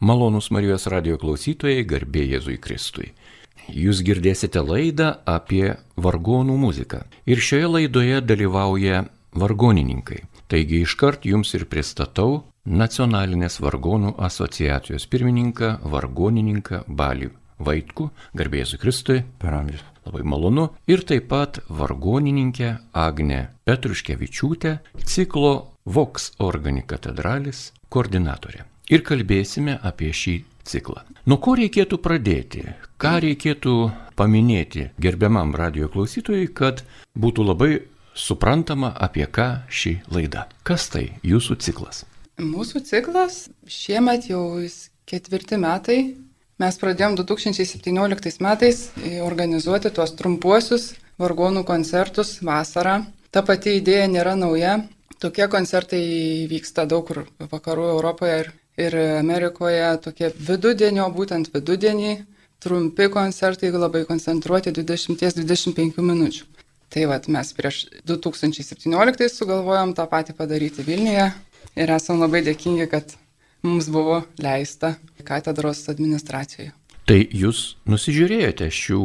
Malonus Marijos radio klausytojai, garbė Jėzui Kristui. Jūs girdėsite laidą apie vargonų muziką. Ir šioje laidoje dalyvauja vargonininkai. Taigi iškart jums ir pristatau Nacionalinės vargonų asociacijos pirmininką, vargonininką Balių Vaitku, garbė Jėzui Kristui. Per amžius. Labai malonu. Ir taip pat vargonininkę Agnę Petruškevičiūtę, ciklo Vox Organi katedralis koordinatorė. Ir kalbėsime apie šį ciklą. Nuo ko reikėtų pradėti? Ką reikėtų paminėti gerbiamam radio klausytojui, kad būtų labai suprantama, apie ką ši laida. Kas tai jūsų ciklas? Mūsų ciklas šiemet jau ketvirti metai. Mes pradėjom 2017 metais organizuoti tuos trumpuosius vargonų koncertus vasarą. Ta pati idėja nėra nauja. Tokie koncertai vyksta daug kur vakarų Europoje ir, ir Amerikoje. Tokie vidudienio, būtent vidudienį, trumpi koncertai, labai koncentruoti 20-25 minučių. Tai vad mes prieš 2017 sugalvojom tą patį padaryti Vilniuje ir esam labai dėkingi, kad mums buvo leista katedros administracijoje. Tai jūs nusižiūrėjote šių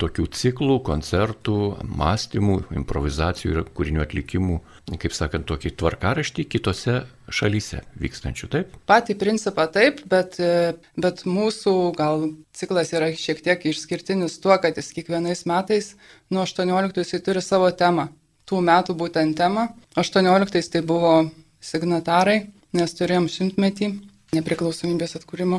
tokių ciklų, koncertų, mąstymų, improvizacijų ir kūrinių atlikimų, kaip sakant, tokį tvarkaraštį kitose šalyse vykstančių, taip? Patį principą taip, bet, bet mūsų gal ciklas yra šiek tiek išskirtinis tuo, kad jis kiekvienais metais nuo 18 jisai turi savo temą. Tų metų būtent temą. 18 tai buvo signatarai, nes turėjom šimtmetį nepriklausomybės atkūrimo.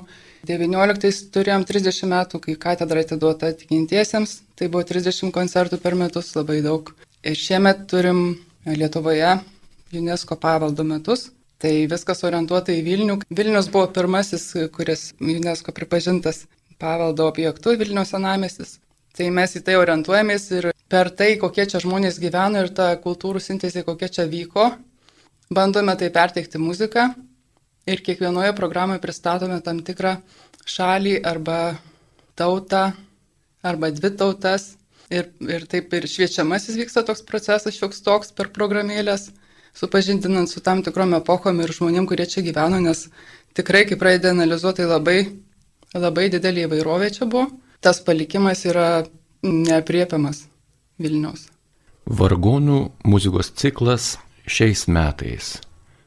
19 turėjom 30 metų, kai katedra atiduota tikintiesiems, tai buvo 30 koncertų per metus, labai daug. Ir šiemet turim Lietuvoje UNESCO paveldo metus. Tai viskas orientuota į Vilnių. Vilnius buvo pirmasis, kuris UNESCO pripažintas paveldo objektu Vilnius senamestis. Tai mes į tai orientuojamės ir per tai, kokie čia žmonės gyveno ir ta kultūrų sintezė, kokia čia vyko, bandome tai perteikti muziką ir kiekvienoje programoje pristatome tam tikrą šalį arba tautą arba dvi tautas. Ir, ir taip ir šviečiamasis vyksta toks procesas, šioks toks per programėlės, supažindinant su tam tikrom epochom ir žmonėm, kurie čia gyveno, nes tikrai, kai pradeda analizuoti, tai labai, labai didelį įvairovę čia buvo. Tas palikimas yra neapriepiamas Vilnius. Vargonų muzikos ciklas šiais metais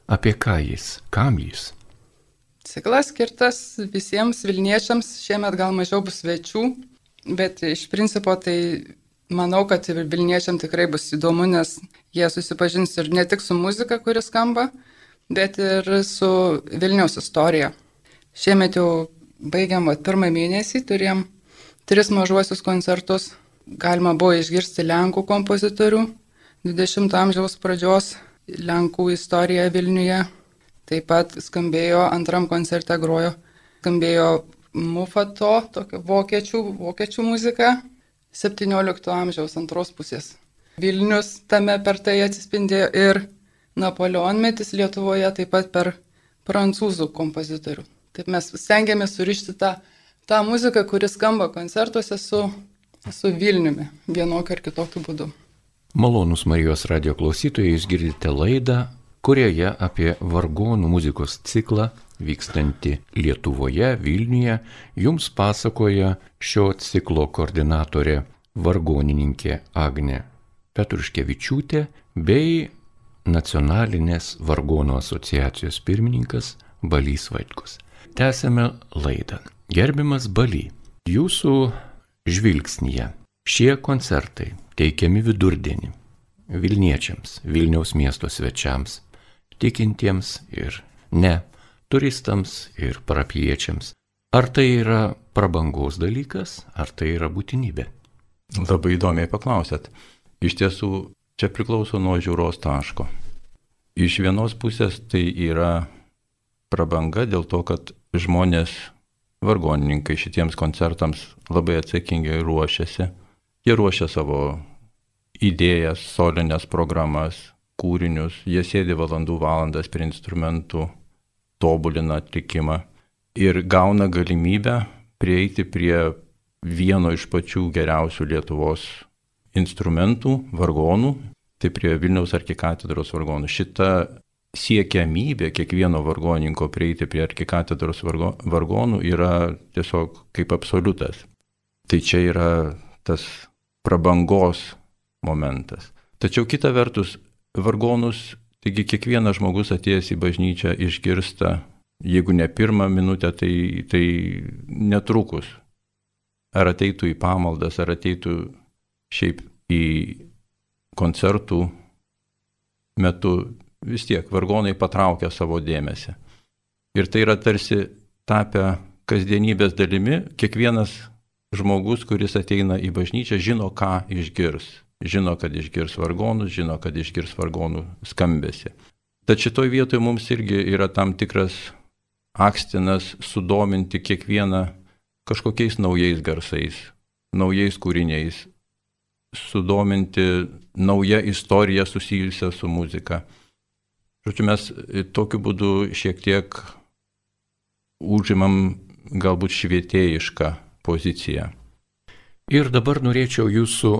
Apie ką jis? Kam jis? Ciklas skirtas visiems Vilniečiams, šiemet gal mažiau bus svečių, bet iš principo tai manau, kad ir Vilniečiam tikrai bus įdomu, nes jie susipažins ir ne tik su muzika, kuris skamba, bet ir su Vilniaus istorija. Šiemet jau baigiam, va, pirmą mėnesį turėjom tris mažuosius koncertus. Galima buvo išgirsti Lenkų kompozitorių 20 amžiaus pradžios Lenkų istorija Vilniuje. Taip pat skambėjo antram koncerte grojo, skambėjo Mufato, tokia vokiečių, vokiečių muzika 17 amžiaus antros pusės. Vilnius tame per tai atsispindėjo ir Napoleonmetis Lietuvoje taip pat per prancūzų kompozitorių. Taip mes stengiamės surišti tą, tą muziką, kuri skamba koncertuose su, su Vilniumi vienokiu ar kitokiu būdu. Malonus Marijos radio klausytojai, jūs girdite laidą, kurioje apie vargonų muzikos ciklą vykstantį Lietuvoje, Vilniuje, jums pasakoja šio ciklo koordinatorė vargonininkė Agne Petruškevičiūtė bei Nacionalinės vargonų asociacijos pirmininkas Balys Vaitkus. Tęsėme laidą. Gerbiamas Baly, jūsų žvilgsnyje šie koncertai teikiami vidurdienį Vilniečiams, Vilniaus miesto svečiams, tikintiems ir ne, turistams ir parapiečiams. Ar tai yra prabangos dalykas, ar tai yra būtinybė? Labai įdomiai paklausėt. Iš tiesų, čia priklauso nuo žiūros taško. Iš vienos pusės tai yra prabanga dėl to, kad žmonės, vargonininkai šitiems koncertams labai atsakingai ruošiasi Jie ruošia savo idėjas, solinės programas, kūrinius, jie sėdi valandų valandas prie instrumentų, tobulina atlikimą ir gauna galimybę prieiti prie vieno iš pačių geriausių Lietuvos instrumentų, vargonų, tai prie Vilniaus arkikatedros vargonų. Šita siekiamybė kiekvieno vargoninko prieiti prie arkikatedros vargo, vargonų yra tiesiog kaip absoliutas. Tai čia yra tas prabangos momentas. Tačiau kita vertus, vargonus, taigi kiekvienas žmogus atėjęs į bažnyčią išgirsta, jeigu ne pirmą minutę, tai, tai netrukus. Ar ateitų į pamaldas, ar ateitų šiaip į koncertų metu vis tiek vargonai patraukia savo dėmesį. Ir tai yra tarsi tapę kasdienybės dalimi, kiekvienas žmogus, kuris ateina į bažnyčią, žino, ką išgirs. Žino, kad išgirs vargonus, žino, kad išgirs vargonų skambesi. Tačiau šitoj vietoje mums irgi yra tam tikras akstinas sudominti kiekvieną kažkokiais naujais garsais, naujais kūriniais, sudominti naują istoriją susijusią su muzika. Žodžiu, mes tokiu būdu šiek tiek užimam galbūt švietėjišką poziciją. Ir dabar norėčiau jūsų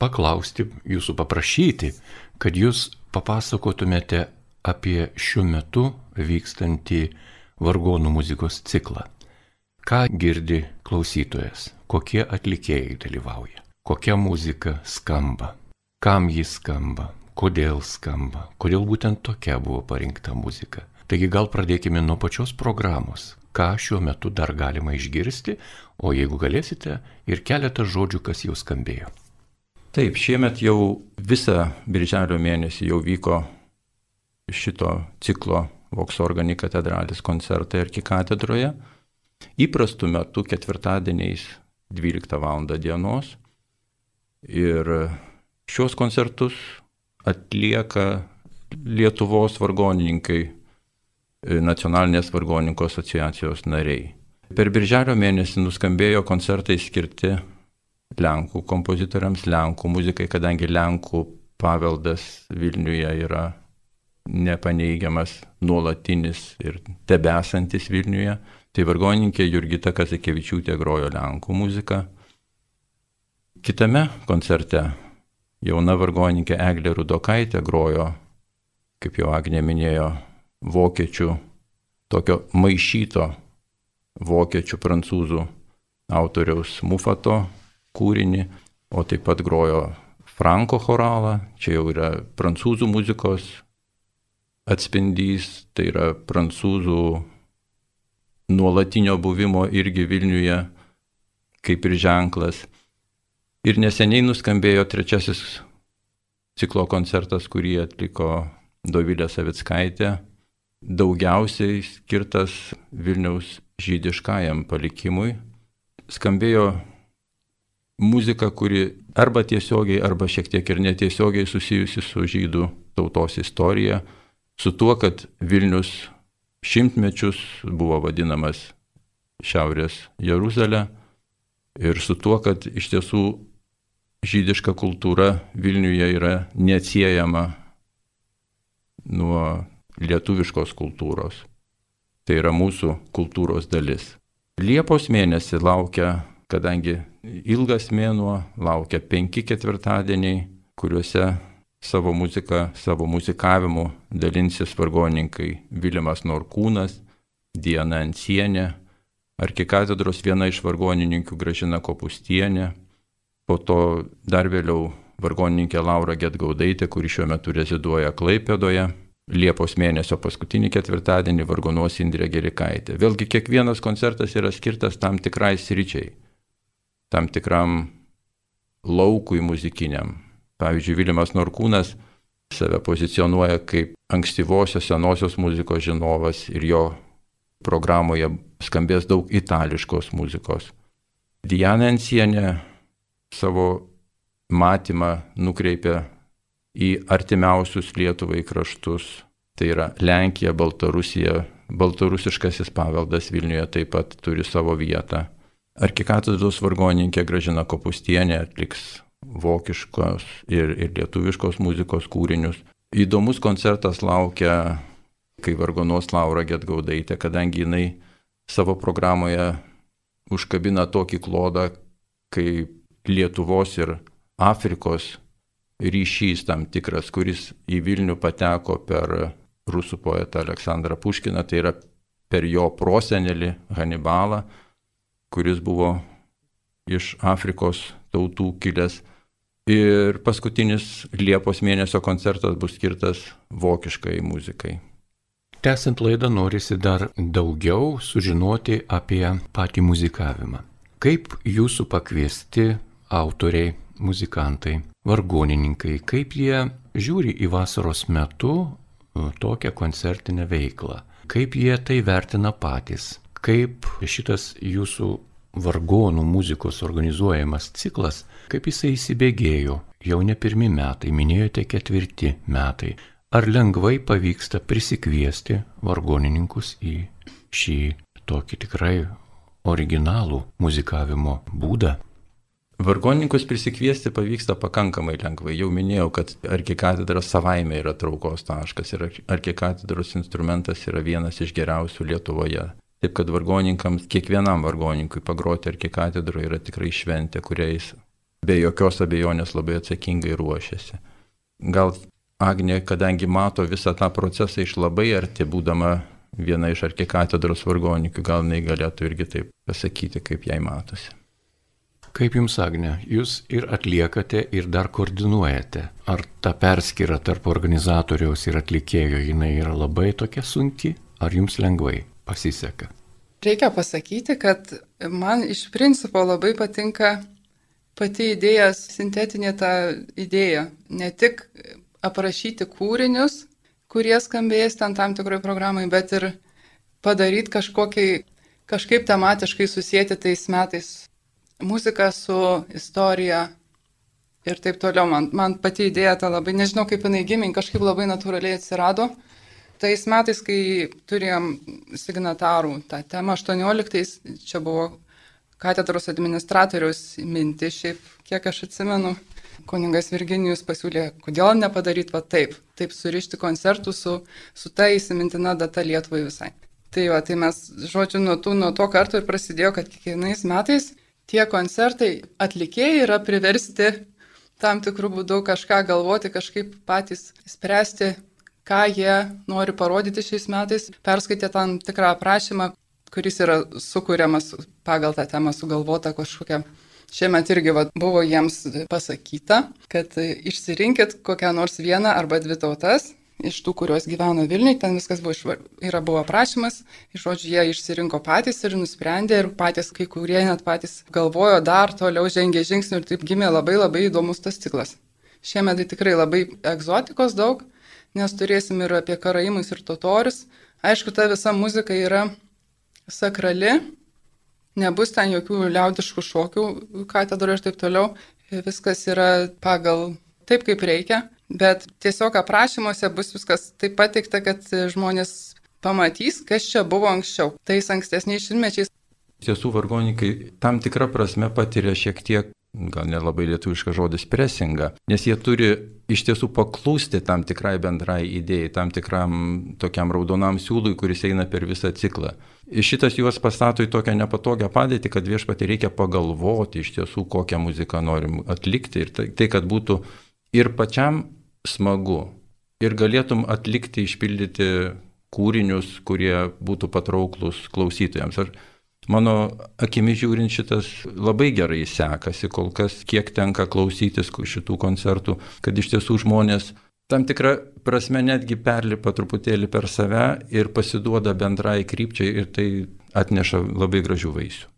paklausti, jūsų paprašyti, kad jūs papasakotumėte apie šiuo metu vykstantį vargonų muzikos ciklą. Ką girdi klausytojas, kokie atlikėjai dalyvauja, kokia muzika skamba, kam jis skamba, kodėl skamba, kodėl būtent tokia buvo parinkta muzika. Taigi gal pradėkime nuo pačios programos, ką šiuo metu dar galima išgirsti, o jeigu galėsite, ir keletą žodžių, kas jau skambėjo. Taip, šiemet jau visą birželio mėnesį jau vyko šito ciklo Voksorganį katedralis koncertai arkikatedroje. Įprastų metų ketvirtadieniais 12 val. dienos. Ir šios koncertus atlieka Lietuvos vargonininkai, nacionalinės vargoninkų asociacijos nariai. Per birželio mėnesį nuskambėjo koncertai skirti Lenkų kompozitoriams, Lenkų muzikai, kadangi Lenkų paveldas Vilniuje yra nepaneigiamas, nuolatinis ir tebesantis Vilniuje. Tai vargoninkė Jurgita Kazikevičiūtė grojo Lenkų muziką. Kitame koncerte jauna vargoninkė Eglė Rudokaitė grojo, kaip jau Agnė minėjo, vokiečių, tokio maišyto vokiečių prancūzų autoriaus Mufato kūrinį, o taip pat grojo Franko choralą, čia jau yra prancūzų muzikos atspindys, tai yra prancūzų nuolatinio buvimo irgi Vilniuje kaip ir ženklas. Ir neseniai nuskambėjo trečiasis ciklo koncertas, kurį atliko Dovilė Savitskaitė, daugiausiai skirtas Vilniaus žydiškajam palikimui. Skambėjo muzika, kuri arba tiesiogiai, arba šiek tiek ir netiesiogiai susijusi su žydų tautos istorija, su tuo, kad Vilnius šimtmečius buvo vadinamas Šiaurės Jeruzalė ir su tuo, kad iš tiesų žydiška kultūra Vilniuje yra neatsiejama nuo lietuviškos kultūros. Tai yra mūsų kultūros dalis. Liepos mėnesį laukia, kadangi ilgas mėnuo, laukia penki ketvirtadieniai, kuriuose savo muziką, savo muzikavimu dalinsis vargoninkai Vilimas Norkūnas, Diena Ansienė, arkikatedros viena iš vargonininkų Gražina Kopustienė, po to dar vėliau vargonininkė Laura Getgaudaitė, kuri šiuo metu reziduoja Klaipėdoje. Liepos mėnesio paskutinį ketvirtadienį vargonuos Indrė Gerikaitė. Vėlgi kiekvienas koncertas yra skirtas tam tikrai sričiai, tam tikram laukui muzikiniam. Pavyzdžiui, Vilimas Norkūnas save pozicionuoja kaip ankstyvosios senosios muzikos žinovas ir jo programoje skambės daug itališkos muzikos. Diana Ensienė savo matymą nukreipia į artimiausius Lietuvai kraštus. Tai yra Lenkija, Baltarusija, baltarusiškasis paveldas Vilniuje taip pat turi savo vietą. Arkikatedros vargoninkė Gražina Kopustienė atliks vokiškos ir, ir lietuviškos muzikos kūrinius. Įdomus koncertas laukia, kai vargonos Laura Getgaudaitė, kadangi jinai savo programoje užkabina tokį klodą, kaip Lietuvos ir Afrikos ryšys tam tikras, kuris į Vilnių pateko per rusų poetą Aleksandrą Puškiną, tai yra per jo prosenelį Hanibalą, kuris buvo iš Afrikos tautų kilęs. Ir paskutinis Liepos mėnesio koncertas bus skirtas vokiškai muzikai. Tęsant laidą norisi dar daugiau sužinoti apie patį muzikavimą. Kaip jūsų pakviesti autoriai, muzikantai, vargonininkai, kaip jie žiūri į vasaros metu e, tokią koncertinę veiklą, kaip jie tai vertina patys, kaip šitas jūsų vargonų muzikos organizuojamas ciklas, kaip jisai įsibėgėjo, jau ne pirmi metai, minėjote ketvirti metai. Ar lengvai pavyksta prisikviesti vargonininkus į šį tokį tikrai originalų muzikavimo būdą? Vargonininkus prisikviesti pavyksta pakankamai lengvai. Jau minėjau, kad arkikatedra savaime yra traukos taškas ir arkikatedros instrumentas yra vienas iš geriausių Lietuvoje. Taip kad vargoninkams, kiekvienam vargoninkui pagroti arkikatedroje yra tikrai šventė, kuriais be jokios abejonės labai atsakingai ruošiasi. Gal Agnė, kadangi mato visą tą procesą iš labai arti, būdama viena iš arkikatedros vargoninkų, gal jinai galėtų irgi taip pasakyti, kaip jai matosi. Kaip jums, Agne, jūs ir atliekate, ir dar koordinuojate. Ar ta perskyra tarp organizatoriaus ir atlikėjo jinai yra labai tokia sunki, ar jums lengvai pasiseka? Reikia pasakyti, kad man iš principo labai patinka pati idėja, sintetinė ta idėja. Ne tik aprašyti kūrinius, kurie skambės ten tam tikrai programai, bet ir padaryti kažkokį, kažkaip tematiškai susijęti tais metais muzika su istorija ir taip toliau. Man, man pati idėja ta labai, nežinau kaip jinai gimė, kažkaip labai natūraliai atsirado. Tais metais, kai turėjom signatarų tą temą, 18, čia buvo katedros administratoriaus minti, šiaip kiek aš atsimenu, kuningas Virginijus pasiūlė, kodėl nepadaryti va taip, taip surišti koncertų su, su ta įsimintina data Lietuvai visai. Tai va, tai mes, žodžiu, nuo, tų, nuo to karto ir prasidėjo, kad kiekvienais metais tie koncertai atlikėjai yra priversti tam tikrų būdų kažką galvoti, kažkaip patys spręsti, ką jie nori parodyti šiais metais, perskaitė tam tikrą aprašymą, kuris yra sukūriamas pagal tą temą sugalvota kažkokia. Šiemet irgi va, buvo jiems pasakyta, kad išsirinkit kokią nors vieną arba dvi tautas iš tų, kurios gyveno Vilniui, ten viskas buvo, išvar... yra, buvo aprašymas, iš žodžių jie išsirinko patys ir nusprendė ir patys, kai kurie net patys galvojo dar toliau žengė žingsnių ir taip gimė labai labai įdomus tas ciklas. Šiemet tai tikrai labai egzotikos daug, nes turėsim ir apie karaimus ir totorius. Aišku, ta visa muzika yra sakrali, nebus ten jokių liaudiškų šokių katedroje ir taip toliau. Viskas yra pagal taip, kaip reikia. Bet tiesiog aprašymuose bus viskas taip pateikta, kad žmonės pamatys, kas čia buvo anksčiau, tais ankstesniais šimtmečiais. Tiesų vargonininkai tam tikrą prasme patiria šiek tiek, gal nelabai lietuviškas žodis, presingą, nes jie turi iš tiesų paklūsti tam tikrai bendrai idėjai, tam tikram tokiam raudonam siūlui, kuris eina per visą ciklą. Šitas juos pastato į tokią nepatogią padėtį, kad viešpatį reikia pagalvoti iš tiesų, kokią muziką norim atlikti ir tai, tai kad būtų ir pačiam smagu ir galėtum atlikti, išpildyti kūrinius, kurie būtų patrauklus klausytojams. Ar mano akimi žiūrint šitas labai gerai sekasi kol kas, kiek tenka klausytis šitų koncertų, kad iš tiesų žmonės tam tikrą prasme netgi perlipa truputėlį per save ir pasiduoda bendrai krypčiai ir tai atneša labai gražių vaisių.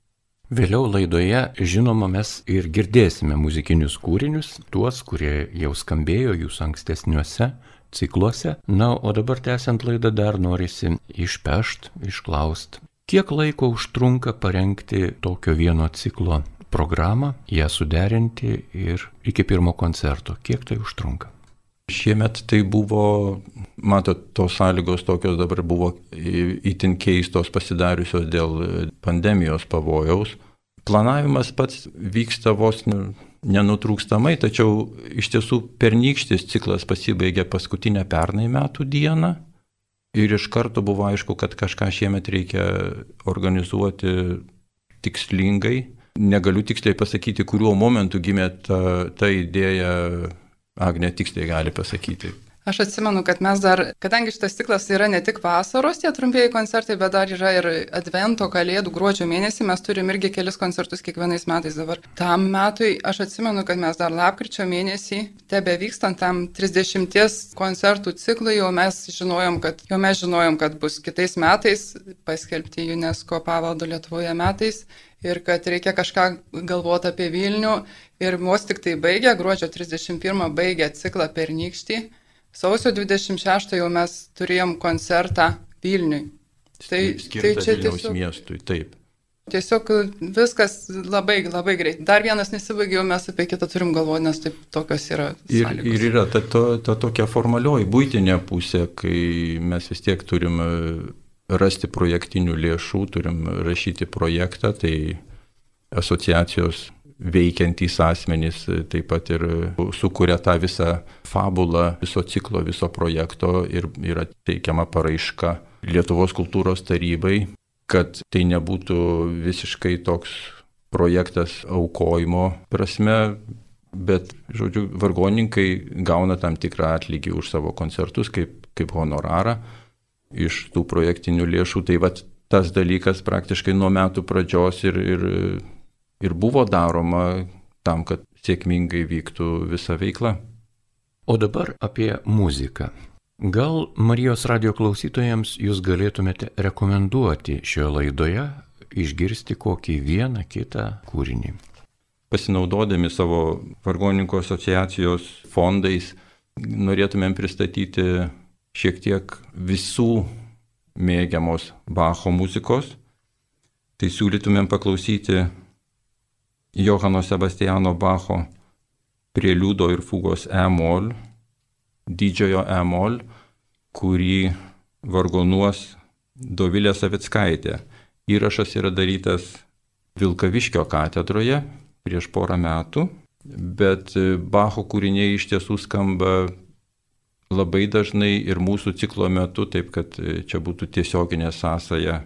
Vėliau laidoje, žinoma, mes ir girdėsime muzikinius kūrinius, tuos, kurie jau skambėjo jūsų ankstesniuose cikluose. Na, o dabar tęsiant laidą dar norisi išpešt, išklaust, kiek laiko užtrunka parengti tokio vieno ciklo programą, ją suderinti ir iki pirmo koncerto. Kiek tai užtrunka? Šiemet tai buvo, matot, tos sąlygos tokios dabar buvo įtin keistos pasidariusios dėl pandemijos pavojaus. Planavimas pats vyksta vos nenutrūkstamai, tačiau iš tiesų pernykštis ciklas pasibaigė paskutinę pernai metų dieną ir iš karto buvo aišku, kad kažką šiemet reikia organizuoti tikslingai. Negaliu tiksliai pasakyti, kuriuo momentu gimė ta, ta idėja Agnė tiksliai gali pasakyti. Aš atsimenu, kad mes dar, kadangi šitas ciklas yra ne tik vasaros tie trumpieji koncertai, bet dar yra ir Advento, Kalėdų, gruodžio mėnesį, mes turim irgi kelis koncertus kiekvienais metais dabar. Tam metui aš atsimenu, kad mes dar lapkričio mėnesį, tebe vykstant tam 30 koncertų ciklui, jau mes žinojom, kad, jau mes žinojom, kad bus kitais metais paskelbti UNESCO pavaldo Lietuvoje metais ir kad reikia kažką galvoti apie Vilnių. Ir vos tik tai baigė, gruodžio 31 baigė ciklą pernykštį Sausio 26 jau mes turėjom koncertą Vilniui. Tai, tai čia tiesiog miestui, taip. Tiesiog viskas labai, labai greit. Dar vienas nesibaigė, jau mes apie kitą turim galvoti, nes taip tokios yra. Ir, sąlygos. ir yra ta, ta, ta tokia formalioji būtinė pusė, kai mes vis tiek turim rasti projektinių lėšų, turim rašyti projektą, tai asociacijos veikiantys asmenys taip pat ir sukuria tą visą fabulą viso ciklo, viso projekto ir yra teikiama paraiška Lietuvos kultūros tarybai, kad tai nebūtų visiškai toks projektas aukojimo prasme, bet, žodžiu, vargoninkai gauna tam tikrą atlygį už savo koncertus kaip, kaip honorarą iš tų projektinių lėšų. Tai vad tas dalykas praktiškai nuo metų pradžios ir, ir ir buvo daroma tam, kad sėkmingai vyktų visa veikla. O dabar apie muziką. Gal Marijos radio klausytojams jūs galėtumėte rekomenduoti šioje laidoje išgirsti kokį vieną kitą kūrinį? Pasinaudodami savo vargoninkų asociacijos fondais, norėtumėm pristatyti šiek tiek visų mėgiamos Bacho muzikos. Tai siūlytumėm paklausyti Johano Sebastiano Bacho prieliudo ir fugos E-mol, didžiojo E-mol, kurį vargonuos Dovilė Savickaitė. Įrašas yra darytas Vilkaviškio katedroje prieš porą metų, bet Bacho kūriniai iš tiesų skamba labai dažnai ir mūsų ciklo metu, taip kad čia būtų tiesioginė sąsaja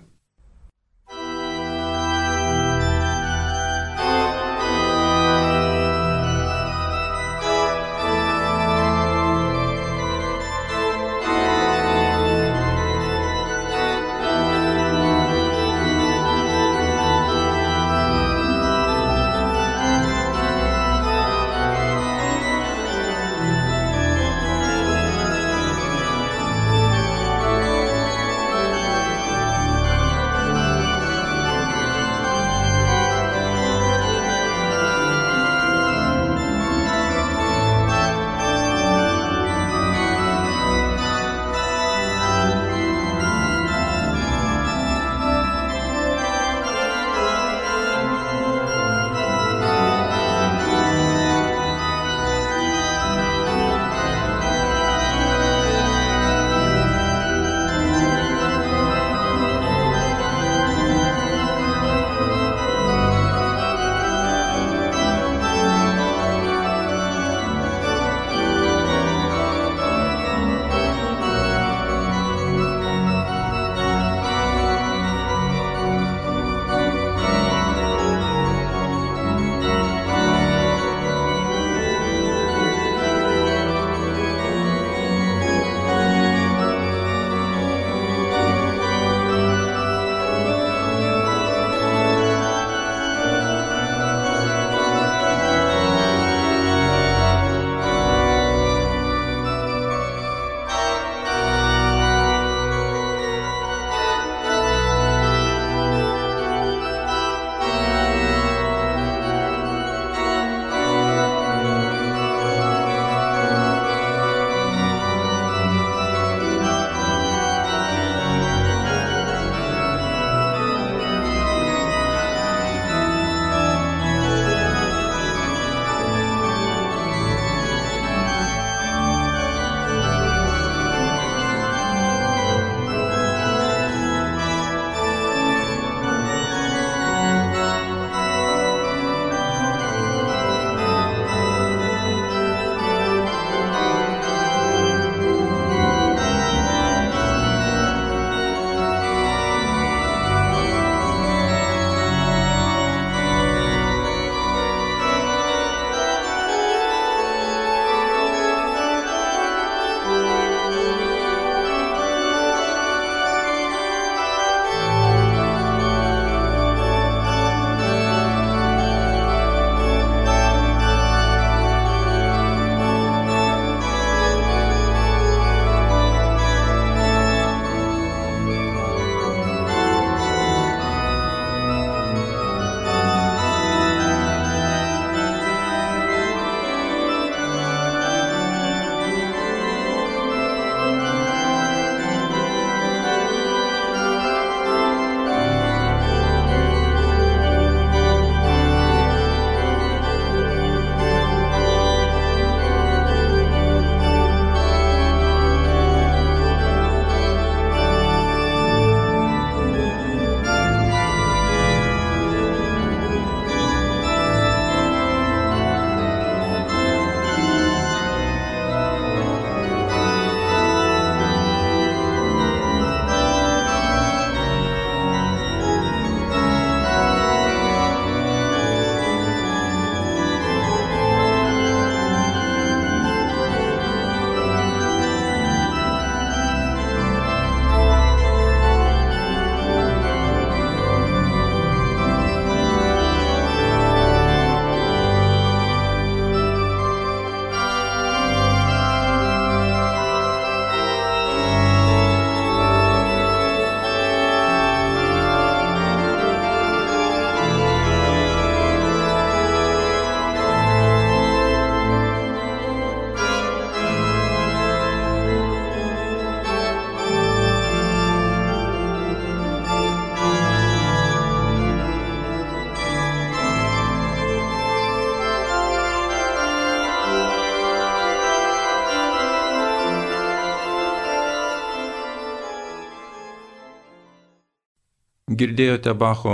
Girdėjote Bacho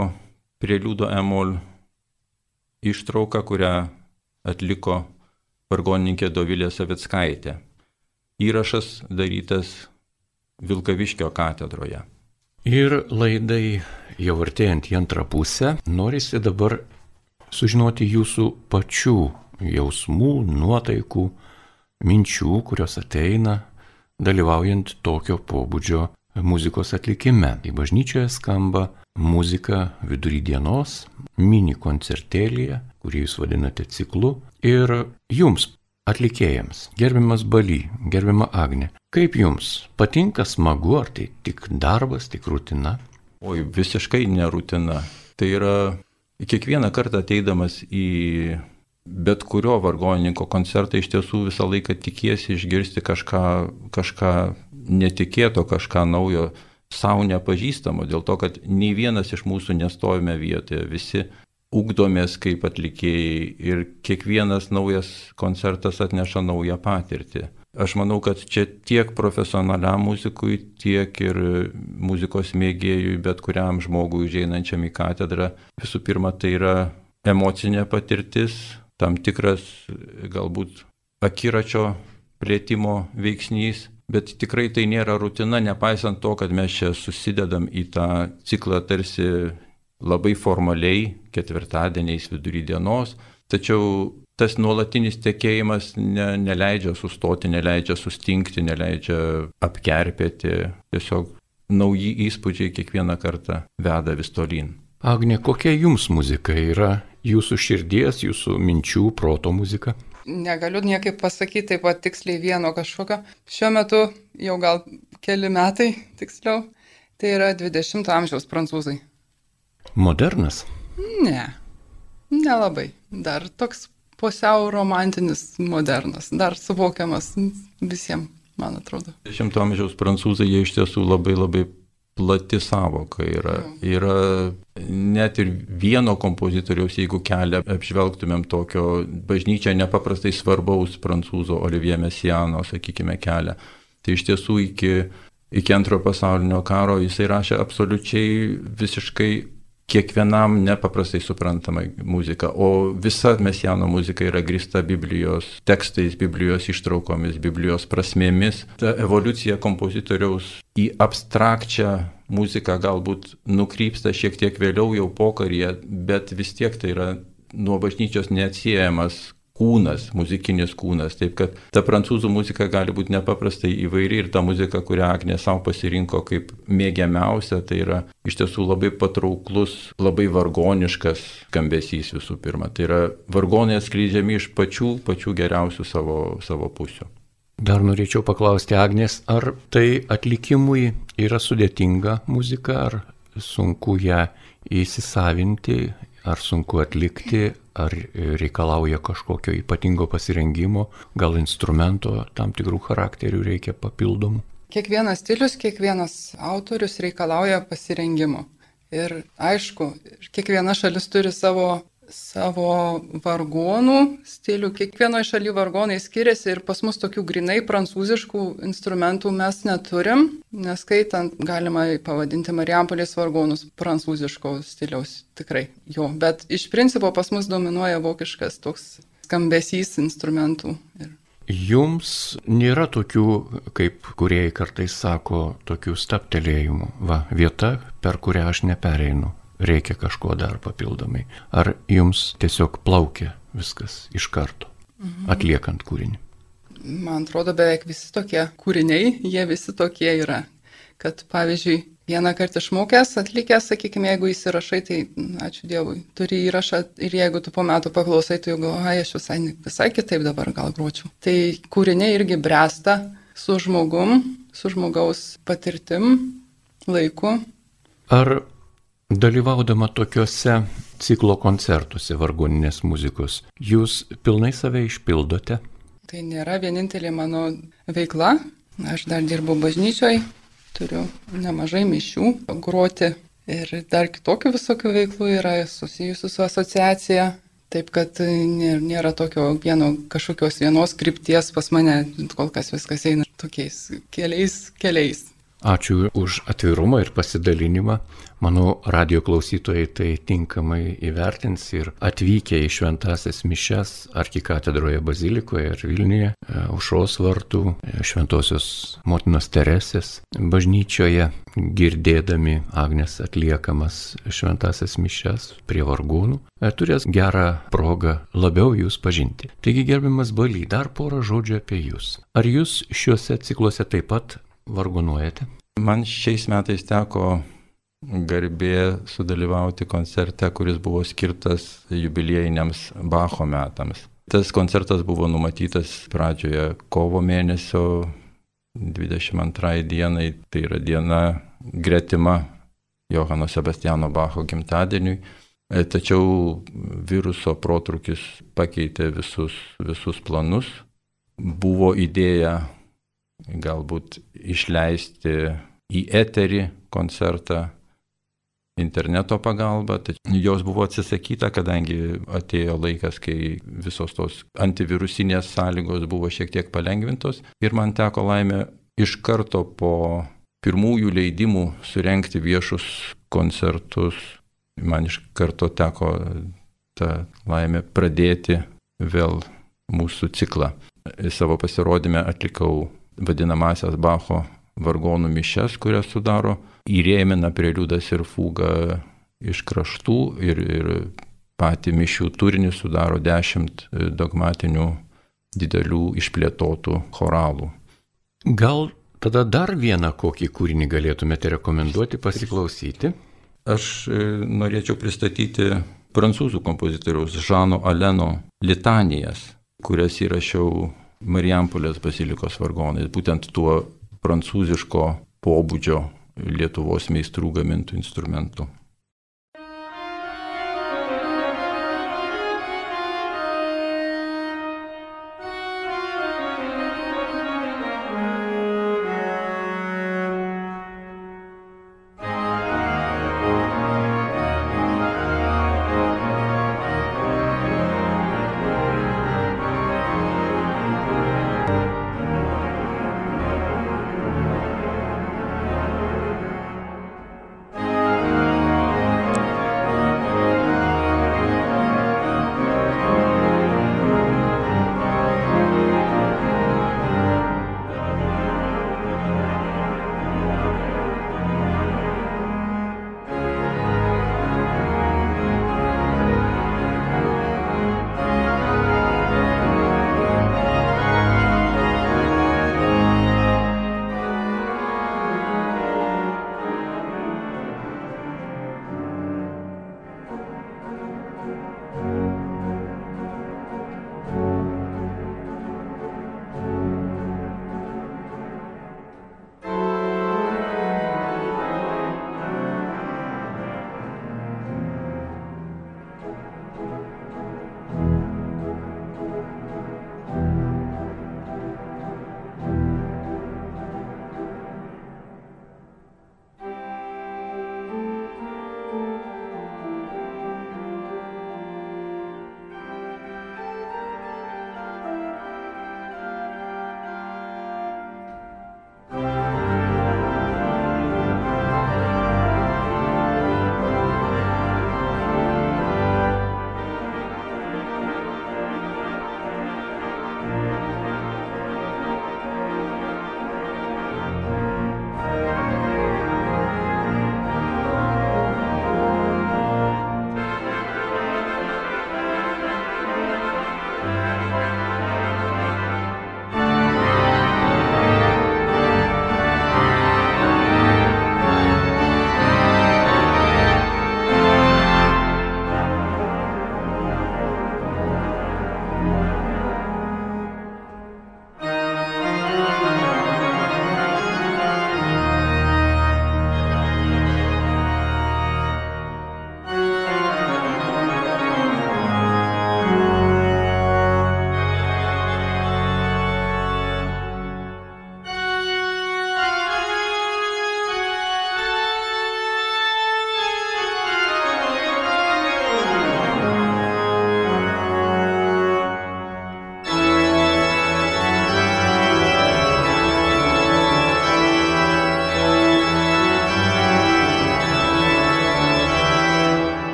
preliudo emol ištrauką, kurią atliko vargonininkė Dovilė Savitskaitė. Įrašas darytas Vilkaviškio katedroje. Ir laidai jau artėjant į antrą pusę, norisi dabar sužinoti jūsų pačių jausmų, nuotaikų, minčių, kurios ateina dalyvaujant tokio pobūdžio muzikos atlikime. Į bažnyčioje skamba muzika vidury dienos, mini koncertėlėje, kurį jūs vadinate ciklu. Ir jums, atlikėjams, gerbiamas Baly, gerbiama Agne, kaip jums patinka smagu, ar tai tik darbas, tik rutina? Oi, visiškai ne rutina. Tai yra kiekvieną kartą ateidamas į bet kurio vargonininko koncertą iš tiesų visą laiką tikiesi išgirsti kažką, kažką netikėto, kažką naujo, savo nepažįstamo, dėl to, kad nei vienas iš mūsų nestovime vietoje, visi ugdomės kaip atlikėjai ir kiekvienas naujas koncertas atneša naują patirtį. Aš manau, kad čia tiek profesionaliam muzikui, tiek ir muzikos mėgėjui, bet kuriam žmogui užeinančiam į katedrą, visų pirma, tai yra emocinė patirtis, tam tikras galbūt akiračio plėtimo veiksnys, bet tikrai tai nėra rutina, nepaisant to, kad mes čia susidedam į tą ciklą tarsi labai formaliai, ketvirtadieniais vidury dienos, tačiau tas nuolatinis tekėjimas ne, neleidžia sustoti, neleidžia sustingti, neleidžia apkerpėti. Tiesiog nauji įspūdžiai kiekvieną kartą veda vis tolyn. Agne, kokia jums muzika yra? Jūsų širdies, jūsų minčių, proto muzika? Negaliu niekaip pasakyti taip pat tiksliai vieno kažkokio. Šiuo metu jau gal keli metai tiksliau. Tai yra 20 amžiaus prancūzai. Modernas? Ne, nelabai. Dar toks pusiau romantinis modernas, dar suvokiamas visiems, man atrodo. Dešimto amžiaus prancūzai jie iš tiesų labai labai plati savoka yra. Yra net ir vieno kompozitoriaus, jeigu kelią apžvelgtumėm tokio bažnyčia nepaprastai svarbaus prancūzo Olivier Messiano, sakykime, kelią. Tai iš tiesų iki, iki antrojo pasaulinio karo jisai rašė absoliučiai visiškai kiekvienam nepaprastai suprantama muzika, o visa mesiano muzika yra grįsta Biblijos tekstais, Biblijos ištraukomis, Biblijos prasmėmis. Ta evoliucija kompozitoriaus į abstrakčią muziką galbūt nukrypsta šiek tiek vėliau jau pokaryje, bet vis tiek tai yra nuo bažnyčios neatsiejamas kūnas, muzikinis kūnas. Taip kad ta prancūzų muzika gali būti nepaprastai įvairi ir ta muzika, kurią Agnė savo pasirinko kaip mėgiamiausia, tai yra iš tiesų labai patrauklus, labai vargoniškas skambesys visų pirma. Tai yra vargonai atskleidžiami iš pačių, pačių geriausių savo, savo pusių. Dar norėčiau paklausti Agnės, ar tai atlikimui yra sudėtinga muzika, ar sunku ją įsisavinti, ar sunku atlikti, ar reikalauja kažkokio ypatingo pasirengimo, gal instrumento tam tikrų charakterių reikia papildomų. Kiekvienas stilius, kiekvienas autorius reikalauja pasirengimo. Ir aišku, kiekviena šalis turi savo savo vargonų stilių. Kiekvienoje šalyje vargonai skiriasi ir pas mus tokių grinai prancūziškų instrumentų mes neturim, neskaitant galima pavadinti Marijampolės vargonus prancūziško stiliaus tikrai jo. Bet iš principo pas mus dominuoja vokiškas toks skambesys instrumentų. Ir... Jums nėra tokių, kaip kuriejai kartais sako, tokių staptelėjimų. Va, vieta, per kurią aš nepereinu reikia kažko dar papildomai. Ar jums tiesiog plaukia viskas iš karto, mhm. atliekant kūrinį? Man atrodo, beveik visi tokie kūriniai, jie visi tokie yra. Kad pavyzdžiui, vieną kartą išmokęs, atlikęs, sakykime, jeigu įsirašai, tai ačiū Dievui, turi įrašą ir jeigu tu po metų paklausai, tai jau galvoji, aš visai, visai kitaip dabar gal gročiau. Tai kūriniai irgi bręsta su žmogum, su žmogaus patirtim, laiku. Ar Dalyvaudama tokiuose ciklo koncertuose vargoninės muzikos, jūs pilnai save išpildote? Tai nėra vienintelė mano veikla. Aš dar dirbu bažnyčioj, turiu nemažai mišių groti ir dar kitokių visokių veiklų yra susijusių su asociacija. Taip kad nėra tokio vieno kažkokios vienos krypties pas mane, kol kas viskas eina tokiais keliais keliais. Ačiū už atvirumą ir pasidalinimą. Manau, radio klausytojai tai tinkamai įvertins ir atvykę į šventasias mišes arkikatedroje bazilikoje ir Vilniuje, e, vartų, e, šventosios motinos Teresės bažnyčioje, girdėdami Agnes atliekamas šventasias mišes prie vargūnų, e, turės gerą progą labiau jūs pažinti. Taigi, gerbiamas Baly, dar porą žodžių apie jūs. Ar jūs šiuose cikluose taip pat vargonuojate? Man šiais metais teko garbė sudalyvauti koncerte, kuris buvo skirtas jubiliejiniams Bacho metams. Tas koncertas buvo numatytas pradžioje kovo mėnesio 22 dienai, tai yra diena gretima Johano Sebastiano Bacho gimtadieniui. E, tačiau viruso protrukis pakeitė visus, visus planus. Buvo idėja galbūt išleisti į eterį koncertą interneto pagalba, tačiau jos buvo atsisakyta, kadangi atėjo laikas, kai visos tos antivirusinės sąlygos buvo šiek tiek palengvintos ir man teko laimė iš karto po pirmųjų leidimų surenkti viešus koncertus. Man iš karto teko tą laimę pradėti vėl mūsų ciklą. Savo pasirodymę atlikau vadinamasias Bacho vargonų mišes, kurias sudaro įrėmina preliudas ir fuga iš kraštų ir, ir patį mišių turinį sudaro dešimt dogmatinių didelių išplėtotų choralų. Gal tada dar vieną kokį kūrinį galėtumėte rekomenduoti pasiklausyti? Aš e, norėčiau pristatyti prancūzų kompozitoriaus Žano Aleno litanijas, kurias įrašiau Marijampolės bazilikos vargonais, būtent tuo prancūziško pobūdžio Lietuvos meistrų gamintų instrumentų.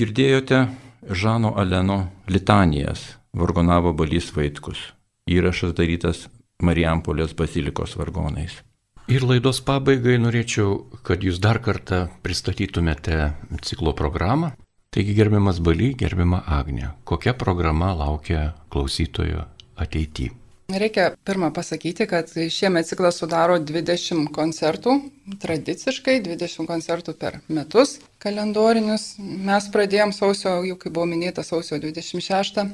Girdėjote Žano Aleno litanijas, vargonavo Balys Vaitkus. Įrašas darytas Marijampolės bazilikos vargonais. Ir laidos pabaigai norėčiau, kad jūs dar kartą pristatytumėte ciklo programą. Taigi gerbiamas Baly, gerbiama Agnė, kokia programa laukia klausytojo ateityje? Reikia pirmą pasakyti, kad šiemet ciklas sudaro 20 koncertų, tradiciškai 20 koncertų per metus kalendorinius. Mes pradėjom sausio, jau kaip buvo minėta, sausio 26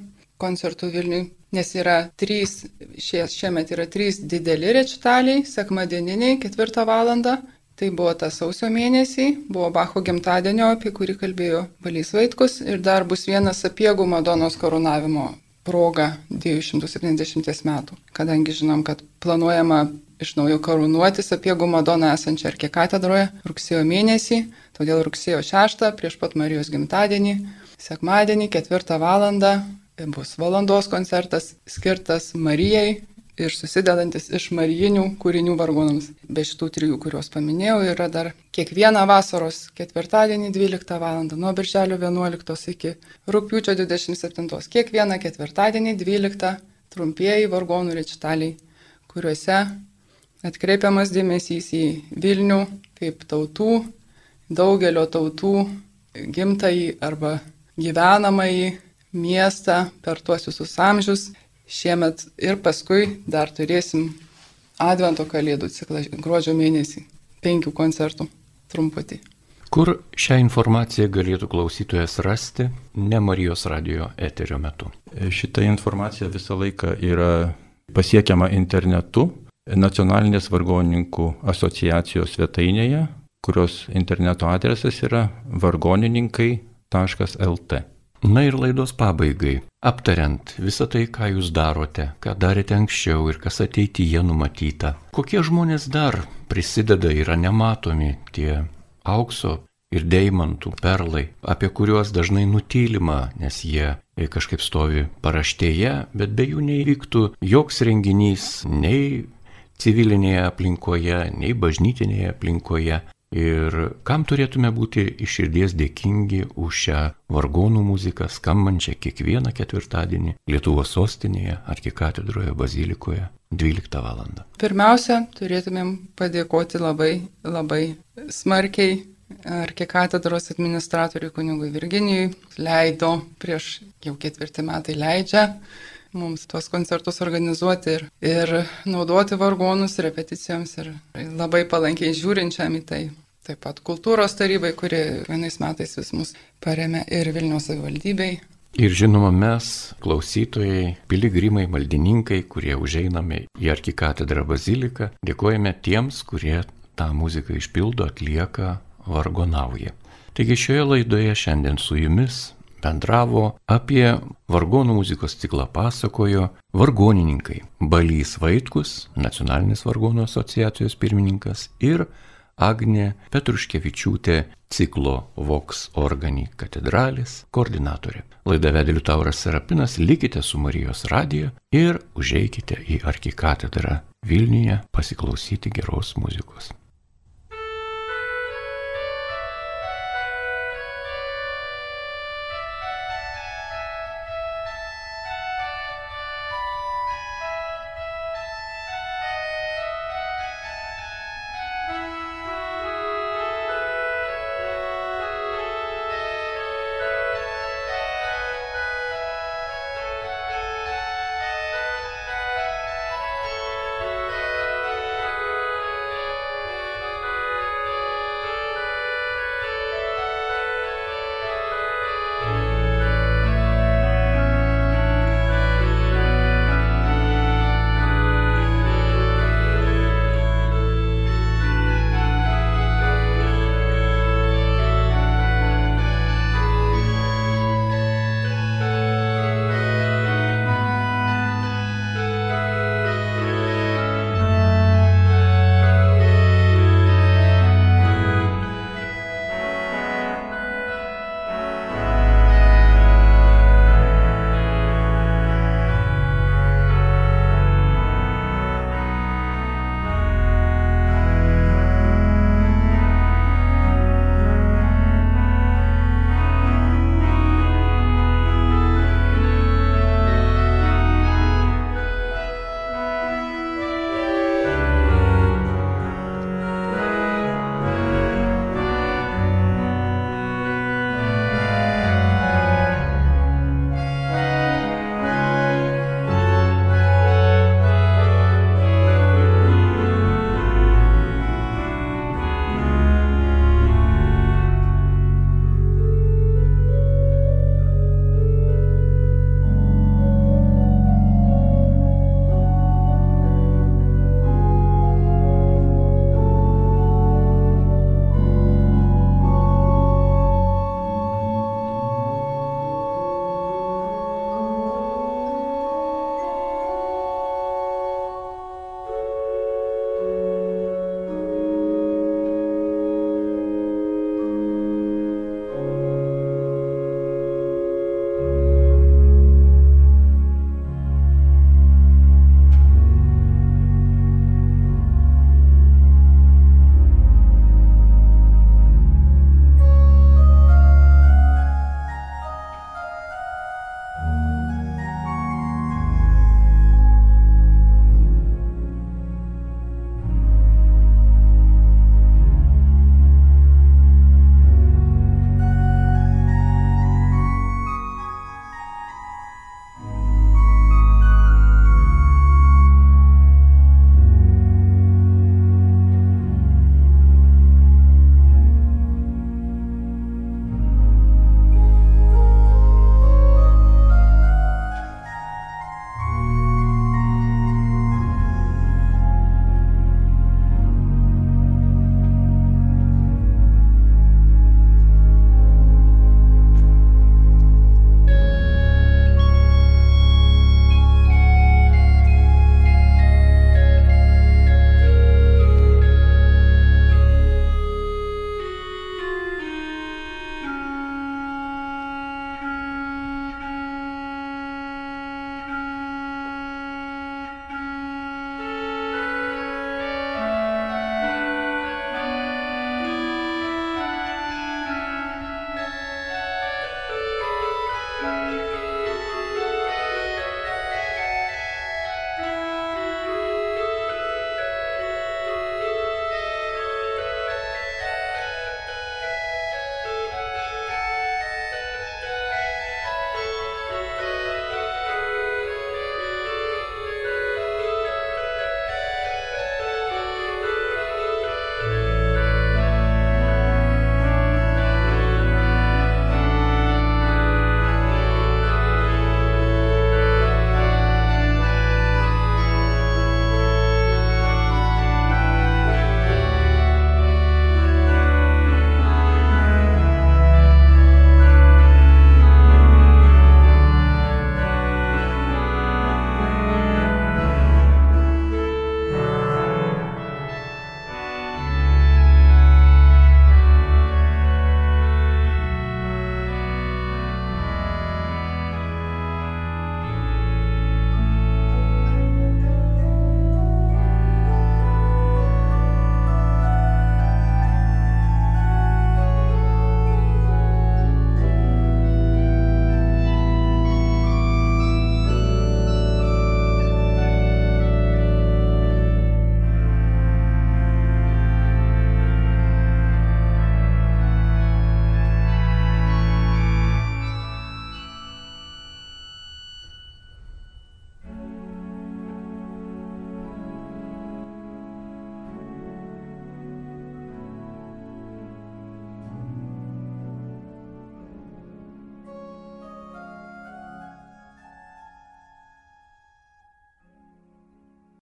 koncertų Vilniui, nes yra trys, šie, šiemet yra trys dideli rečitaliai, sekmadieniniai, ketvirtą valandą. Tai buvo tas sausio mėnesį, buvo Bacho gimtadienio, apie kurį kalbėjo Valys Vaitkus, ir dar bus vienas apiegų Madonos karūnavimo proga 270 metų, kadangi žinom, kad planuojama iš naujo karūnuotis apie Gumadoną esančią arkikatedroje rugsėjo mėnesį, todėl rugsėjo 6 prieš pat Marijos gimtadienį, sekmadienį 4 val. bus valandos koncertas skirtas Marijai ir susidedantis iš marijinių kūrinių vargonams. Be šitų trijų, kuriuos paminėjau, yra dar kiekvieną vasaros ketvirtadienį 12 val. nuo birželio 11 iki rūpiučio 27. Kiekvieną ketvirtadienį 12 trumpieji vargonų rečitaliai, kuriuose atkreipiamas dėmesys į Vilnių kaip tautų, daugelio tautų gimtąjį arba gyvenamąjį miestą per tuos visus amžius Šiemet ir paskui dar turėsim Advento kalėdų ciklą gruodžio mėnesį. Penkių koncertų trumputį. Kur šią informaciją galėtų klausytojas rasti ne Marijos radio eterio metu? Šita informacija visą laiką yra pasiekiama internetu Nacionalinės vargonininkų asociacijos svetainėje, kurios interneto adresas yra vargonininkai.lt. Na ir laidos pabaigai, aptariant visą tai, ką jūs darote, ką darėte anksčiau ir kas ateityje numatyta, kokie žmonės dar prisideda, yra nematomi tie aukso ir deimantų perlai, apie kuriuos dažnai nutylima, nes jie kažkaip stovi paraštėje, bet be jų neįvyktų joks renginys nei civilinėje aplinkoje, nei bažnytinėje aplinkoje. Ir kam turėtume būti iš širdies dėkingi už šią vargonų muziką skambančią kiekvieną ketvirtadienį Lietuvos sostinėje, arkikatedroje, bazilikoje 12 val. Pirmiausia, turėtumėm padėkoti labai, labai smarkiai arkikatedros administratoriui kunigui Virginijui. Leido prieš jau ketvirtį metai leidžia mums tuos koncertus organizuoti ir, ir naudoti vargonus repeticijoms ir labai palankiai žiūrinčiam į tai. Taip pat kultūros tarybai, kuri vienais metais vis mus paremė ir Vilniaus savivaldybei. Ir žinoma, mes, klausytojai, piligrimai, maldininkai, kurie užeiname į arkikatedrą baziliką, dėkojame tiems, kurie tą muziką išpildo, atlieka, vargonauja. Taigi šioje laidoje šiandien su jumis bendravo apie vargonų muzikos ciklą pasakojo vargonininkai Balys Vaitkus, Nacionalinės vargonų asociacijos pirmininkas ir Agnė Petruškevičiūtė ciklo Vox Organi katedralis koordinatorė. Laidą vedė Liutauras Serapinas, likite su Marijos radiju ir užeikite į arkikatedrą Vilniuje pasiklausyti geros muzikos.